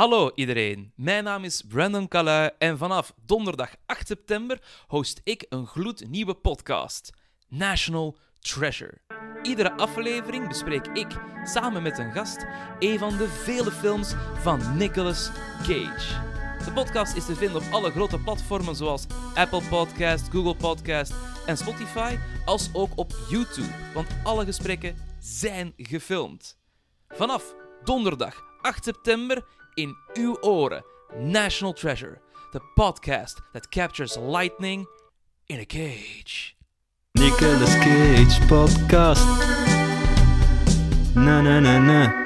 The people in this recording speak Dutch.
Hallo iedereen, mijn naam is Brandon Calui en vanaf donderdag 8 september host ik een gloednieuwe podcast, National Treasure. Iedere aflevering bespreek ik samen met een gast een van de vele films van Nicolas Cage. De podcast is te vinden op alle grote platformen zoals Apple Podcast, Google Podcast en Spotify, als ook op YouTube, want alle gesprekken zijn gefilmd. Vanaf donderdag 8 september in uw oren. National Treasure, the podcast that captures lightning in a cage. Nicolas Cage podcast. Na na na na.